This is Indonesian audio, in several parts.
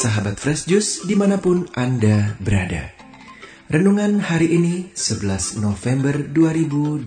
sahabat Fresh Juice di mana pun Anda berada. Renungan hari ini 11 November 2022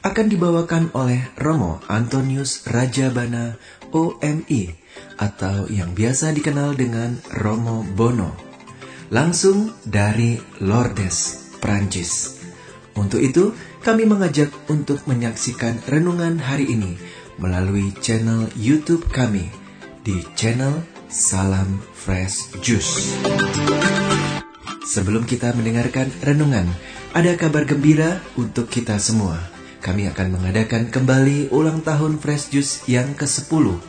akan dibawakan oleh Romo Antonius Rajabana OMI atau yang biasa dikenal dengan Romo Bono. Langsung dari Lourdes, Prancis. Untuk itu, kami mengajak untuk menyaksikan renungan hari ini melalui channel YouTube kami di channel Salam Fresh Juice. Sebelum kita mendengarkan renungan, ada kabar gembira untuk kita semua. Kami akan mengadakan kembali ulang tahun Fresh Juice yang ke-10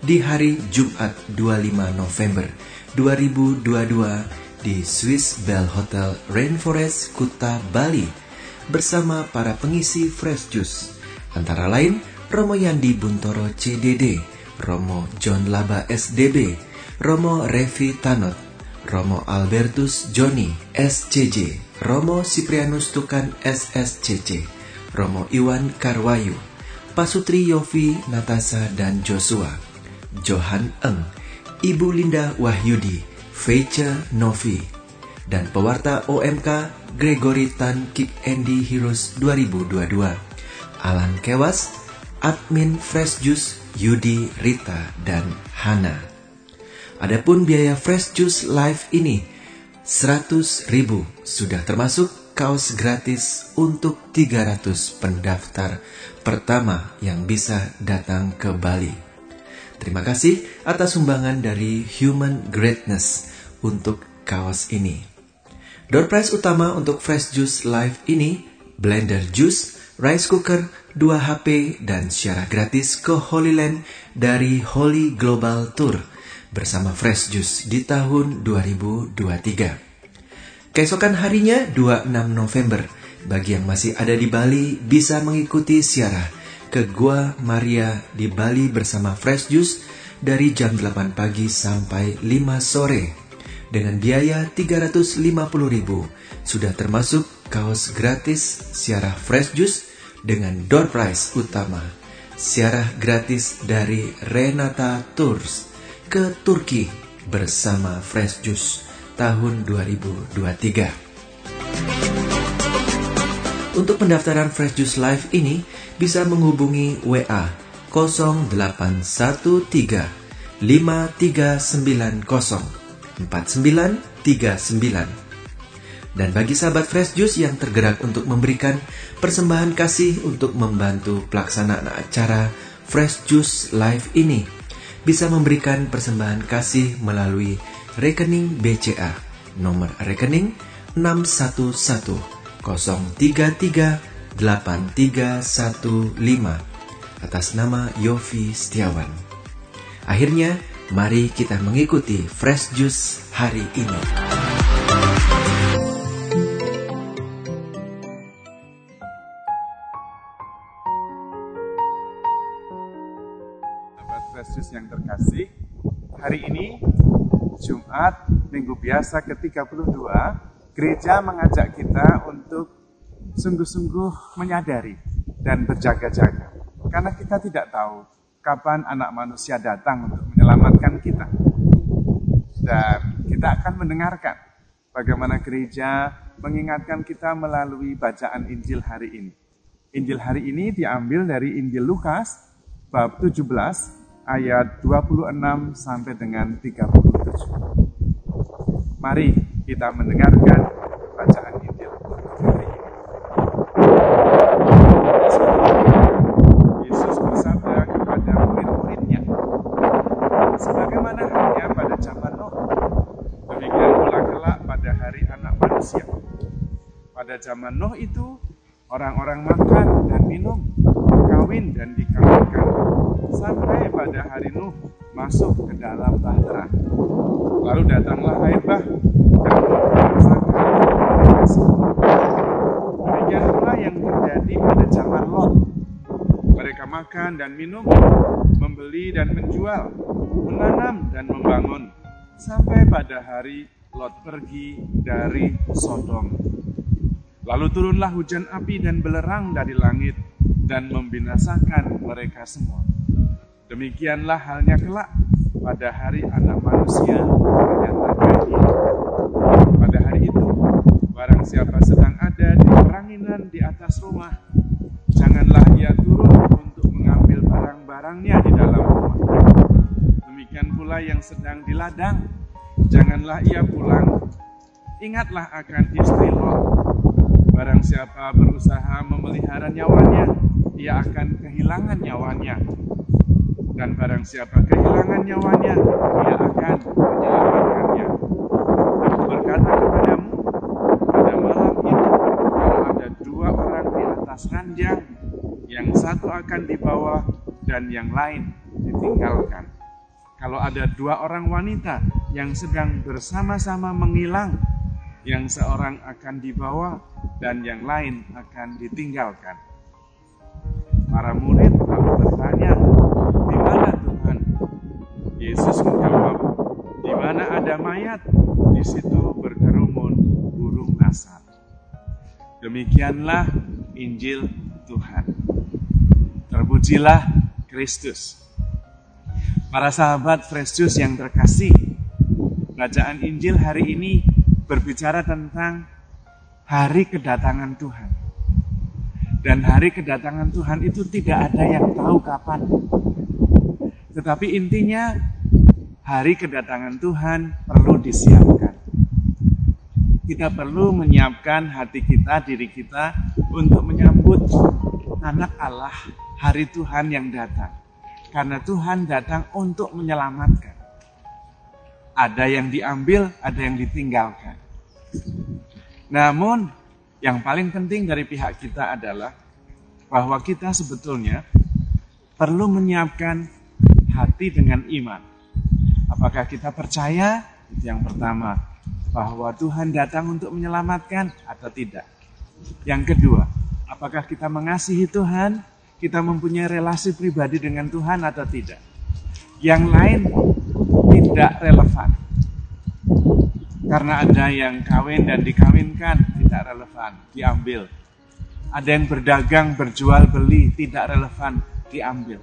di hari Jumat 25 November 2022 di Swiss Bell Hotel Rainforest Kuta Bali bersama para pengisi Fresh Juice antara lain Romo Yandi Buntoro CDD, Romo John Laba SDB, Romo Revi Tanot, Romo Albertus Joni SCJ, Romo Siprianus Tukan SSCC, Romo Iwan Karwayu, Pasutri Yofi Natasa dan Joshua, Johan Eng, Ibu Linda Wahyudi, Feica Novi, dan pewarta OMK Gregory Tan Kik Andy Heroes 2022, Alan Kewas, admin Fresh Juice Yudi, Rita, dan Hana. Adapun biaya Fresh Juice Live ini 100 ribu sudah termasuk kaos gratis untuk 300 pendaftar pertama yang bisa datang ke Bali. Terima kasih atas sumbangan dari Human Greatness untuk kaos ini. Door prize utama untuk Fresh Juice Live ini blender juice, rice cooker, 2 HP, dan siarah gratis ke Holy Land dari Holy Global Tour bersama Fresh Juice di tahun 2023. Keesokan harinya 26 November, bagi yang masih ada di Bali bisa mengikuti siarah ke Gua Maria di Bali bersama Fresh Juice dari jam 8 pagi sampai 5 sore dengan biaya 350.000 sudah termasuk kaos gratis siarah Fresh Juice dengan door prize utama, siarah gratis dari Renata Tours ke Turki bersama Fresh Juice tahun 2023. Untuk pendaftaran Fresh Juice Live ini bisa menghubungi WA 0813 5390 4939 dan bagi sahabat Fresh Juice yang tergerak untuk memberikan persembahan kasih untuk membantu pelaksanaan acara Fresh Juice Live ini, bisa memberikan persembahan kasih melalui rekening BCA nomor rekening 6110338315 atas nama Yofi Setiawan. Akhirnya, mari kita mengikuti Fresh Juice hari ini. Yesus yang terkasih, hari ini Jumat Minggu biasa ke-32, gereja mengajak kita untuk sungguh-sungguh menyadari dan berjaga-jaga. Karena kita tidak tahu kapan anak manusia datang untuk menyelamatkan kita. Dan kita akan mendengarkan bagaimana gereja mengingatkan kita melalui bacaan Injil hari ini. Injil hari ini diambil dari Injil Lukas bab 17 ayat 26 sampai dengan 37. Mari kita mendengarkan bacaan Injil hari ini. Yesus bersabda kepada murid-muridnya, sebagaimana hanya pada zaman Nuh, demikian pula kelak pada hari anak manusia. Pada zaman Nuh itu, orang-orang makan dan minum, kawin dan dikawinkan, pada hari Nuh masuk ke dalam bahtera. Lalu datanglah air bah dan merasakan Demikian pula yang terjadi pada zaman Lot. Mereka makan dan minum, membeli dan menjual, menanam dan membangun, sampai pada hari Lot pergi dari Sodom. Lalu turunlah hujan api dan belerang dari langit dan membinasakan mereka semua. Demikianlah halnya kelak pada hari anak manusia menyatakan pada hari itu barang siapa sedang ada di peranginan di atas rumah janganlah ia turun untuk mengambil barang-barangnya di dalam rumah. Demikian pula yang sedang di ladang janganlah ia pulang. Ingatlah akan istri Lot. Barang siapa berusaha memelihara nyawanya ia akan kehilangan nyawanya dan barang siapa kehilangan nyawanya, ia akan menyelamatkannya. Aku berkata kepadamu, pada malam itu, kalau ada dua orang di atas ranjang, yang satu akan dibawa dan yang lain ditinggalkan. Kalau ada dua orang wanita yang sedang bersama-sama menghilang, yang seorang akan dibawa dan yang lain akan ditinggalkan. Para murid Yesus menjawab, di mana ada mayat, di situ berkerumun burung asap. Demikianlah Injil Tuhan. Terpujilah Kristus. Para sahabat Kristus yang terkasih, bacaan Injil hari ini berbicara tentang hari kedatangan Tuhan. Dan hari kedatangan Tuhan itu tidak ada yang tahu kapan. Tetapi intinya hari kedatangan Tuhan perlu disiapkan. Kita perlu menyiapkan hati kita, diri kita untuk menyambut anak Allah, hari Tuhan yang datang. Karena Tuhan datang untuk menyelamatkan. Ada yang diambil, ada yang ditinggalkan. Namun, yang paling penting dari pihak kita adalah bahwa kita sebetulnya perlu menyiapkan hati dengan iman Apakah kita percaya? Itu yang pertama, bahwa Tuhan datang untuk menyelamatkan atau tidak. Yang kedua, apakah kita mengasihi Tuhan? Kita mempunyai relasi pribadi dengan Tuhan atau tidak? Yang lain tidak relevan. Karena ada yang kawin dan dikawinkan tidak relevan, diambil. Ada yang berdagang, berjual beli tidak relevan, diambil.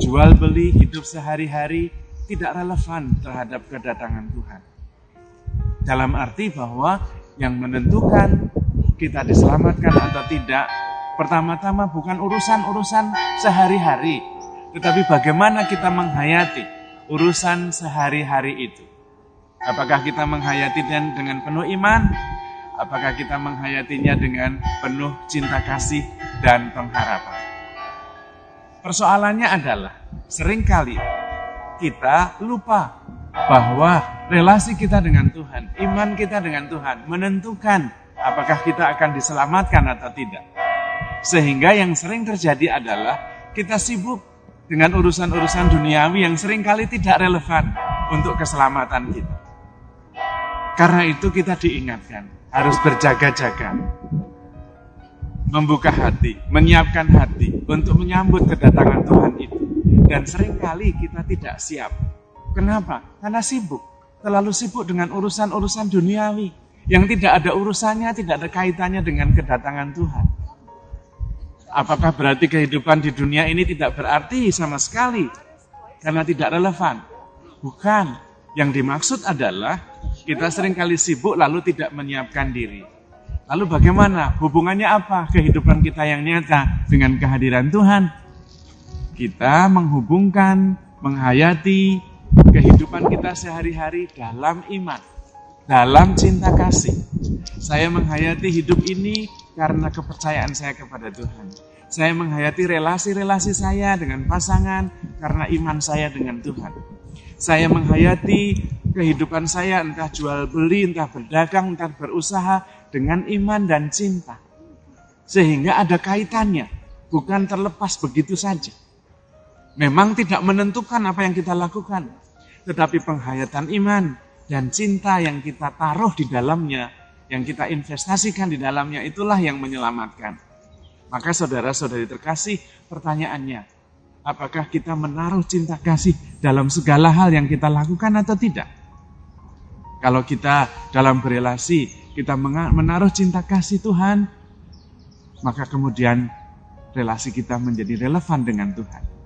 Jual beli hidup sehari-hari tidak relevan terhadap kedatangan Tuhan. Dalam arti bahwa yang menentukan kita diselamatkan atau tidak, pertama-tama bukan urusan-urusan sehari-hari, tetapi bagaimana kita menghayati urusan sehari-hari itu. Apakah kita menghayatinya dengan penuh iman? Apakah kita menghayatinya dengan penuh cinta kasih dan pengharapan? Persoalannya adalah sering kali kita lupa bahwa relasi kita dengan Tuhan, iman kita dengan Tuhan menentukan apakah kita akan diselamatkan atau tidak. Sehingga yang sering terjadi adalah kita sibuk dengan urusan-urusan duniawi yang sering kali tidak relevan untuk keselamatan kita. Karena itu kita diingatkan, harus berjaga-jaga. Membuka hati, menyiapkan hati untuk menyambut kedatangan Tuhan itu. Dan sering kali kita tidak siap. Kenapa? Karena sibuk. Terlalu sibuk dengan urusan-urusan duniawi. Yang tidak ada urusannya, tidak ada kaitannya dengan kedatangan Tuhan. Apakah berarti kehidupan di dunia ini tidak berarti sama sekali? Karena tidak relevan. Bukan. Yang dimaksud adalah kita sering kali sibuk lalu tidak menyiapkan diri. Lalu bagaimana? Hubungannya apa? Kehidupan kita yang nyata dengan kehadiran Tuhan kita menghubungkan, menghayati kehidupan kita sehari-hari dalam iman, dalam cinta kasih. Saya menghayati hidup ini karena kepercayaan saya kepada Tuhan. Saya menghayati relasi-relasi saya dengan pasangan karena iman saya dengan Tuhan. Saya menghayati kehidupan saya entah jual beli, entah berdagang, entah berusaha dengan iman dan cinta. Sehingga ada kaitannya, bukan terlepas begitu saja. Memang tidak menentukan apa yang kita lakukan, tetapi penghayatan iman dan cinta yang kita taruh di dalamnya, yang kita investasikan di dalamnya, itulah yang menyelamatkan. Maka saudara-saudari terkasih, pertanyaannya, apakah kita menaruh cinta kasih dalam segala hal yang kita lakukan atau tidak? Kalau kita dalam berelasi, kita menaruh cinta kasih Tuhan, maka kemudian relasi kita menjadi relevan dengan Tuhan.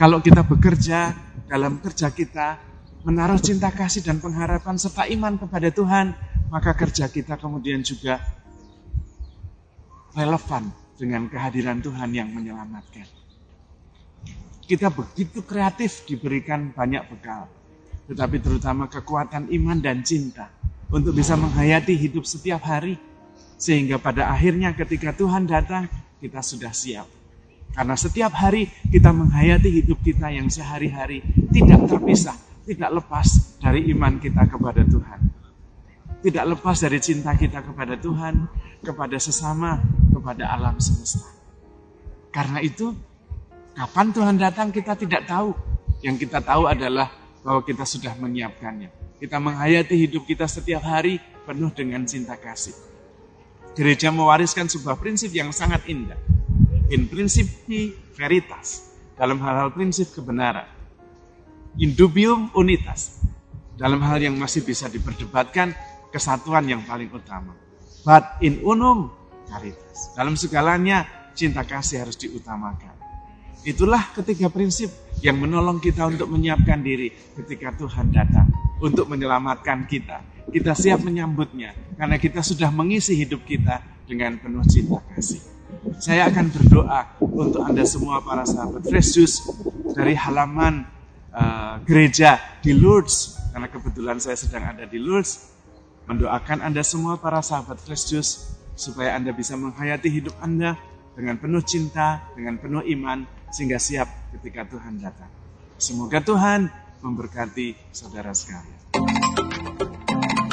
Kalau kita bekerja dalam kerja kita menaruh cinta kasih dan pengharapan serta iman kepada Tuhan, maka kerja kita kemudian juga relevan dengan kehadiran Tuhan yang menyelamatkan. Kita begitu kreatif diberikan banyak bekal, tetapi terutama kekuatan iman dan cinta untuk bisa menghayati hidup setiap hari, sehingga pada akhirnya ketika Tuhan datang, kita sudah siap. Karena setiap hari kita menghayati hidup kita yang sehari-hari tidak terpisah, tidak lepas dari iman kita kepada Tuhan. Tidak lepas dari cinta kita kepada Tuhan, kepada sesama, kepada alam semesta. Karena itu, kapan Tuhan datang kita tidak tahu. Yang kita tahu adalah bahwa kita sudah menyiapkannya. Kita menghayati hidup kita setiap hari penuh dengan cinta kasih. Gereja mewariskan sebuah prinsip yang sangat indah. In principi veritas. Dalam hal-hal prinsip kebenaran. Indubium unitas. Dalam hal yang masih bisa diperdebatkan, kesatuan yang paling utama. But in unum caritas. Dalam segalanya, cinta kasih harus diutamakan. Itulah ketiga prinsip yang menolong kita untuk menyiapkan diri ketika Tuhan datang untuk menyelamatkan kita. Kita siap menyambutnya karena kita sudah mengisi hidup kita dengan penuh cinta kasih. Saya akan berdoa untuk Anda semua para sahabat Fresh dari halaman uh, gereja di Lourdes karena kebetulan saya sedang ada di Lourdes mendoakan Anda semua para sahabat Fresh supaya Anda bisa menghayati hidup Anda dengan penuh cinta, dengan penuh iman, sehingga siap ketika Tuhan datang. Semoga Tuhan memberkati saudara sekalian.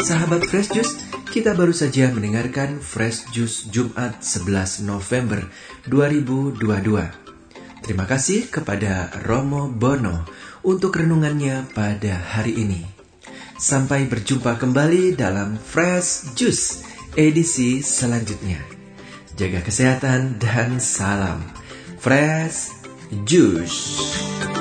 Sahabat Fresh Juice, kita baru saja mendengarkan Fresh Juice Jumat 11 November 2022. Terima kasih kepada Romo Bono untuk renungannya pada hari ini. Sampai berjumpa kembali dalam Fresh Juice edisi selanjutnya. Jaga kesehatan dan salam Fresh Juice.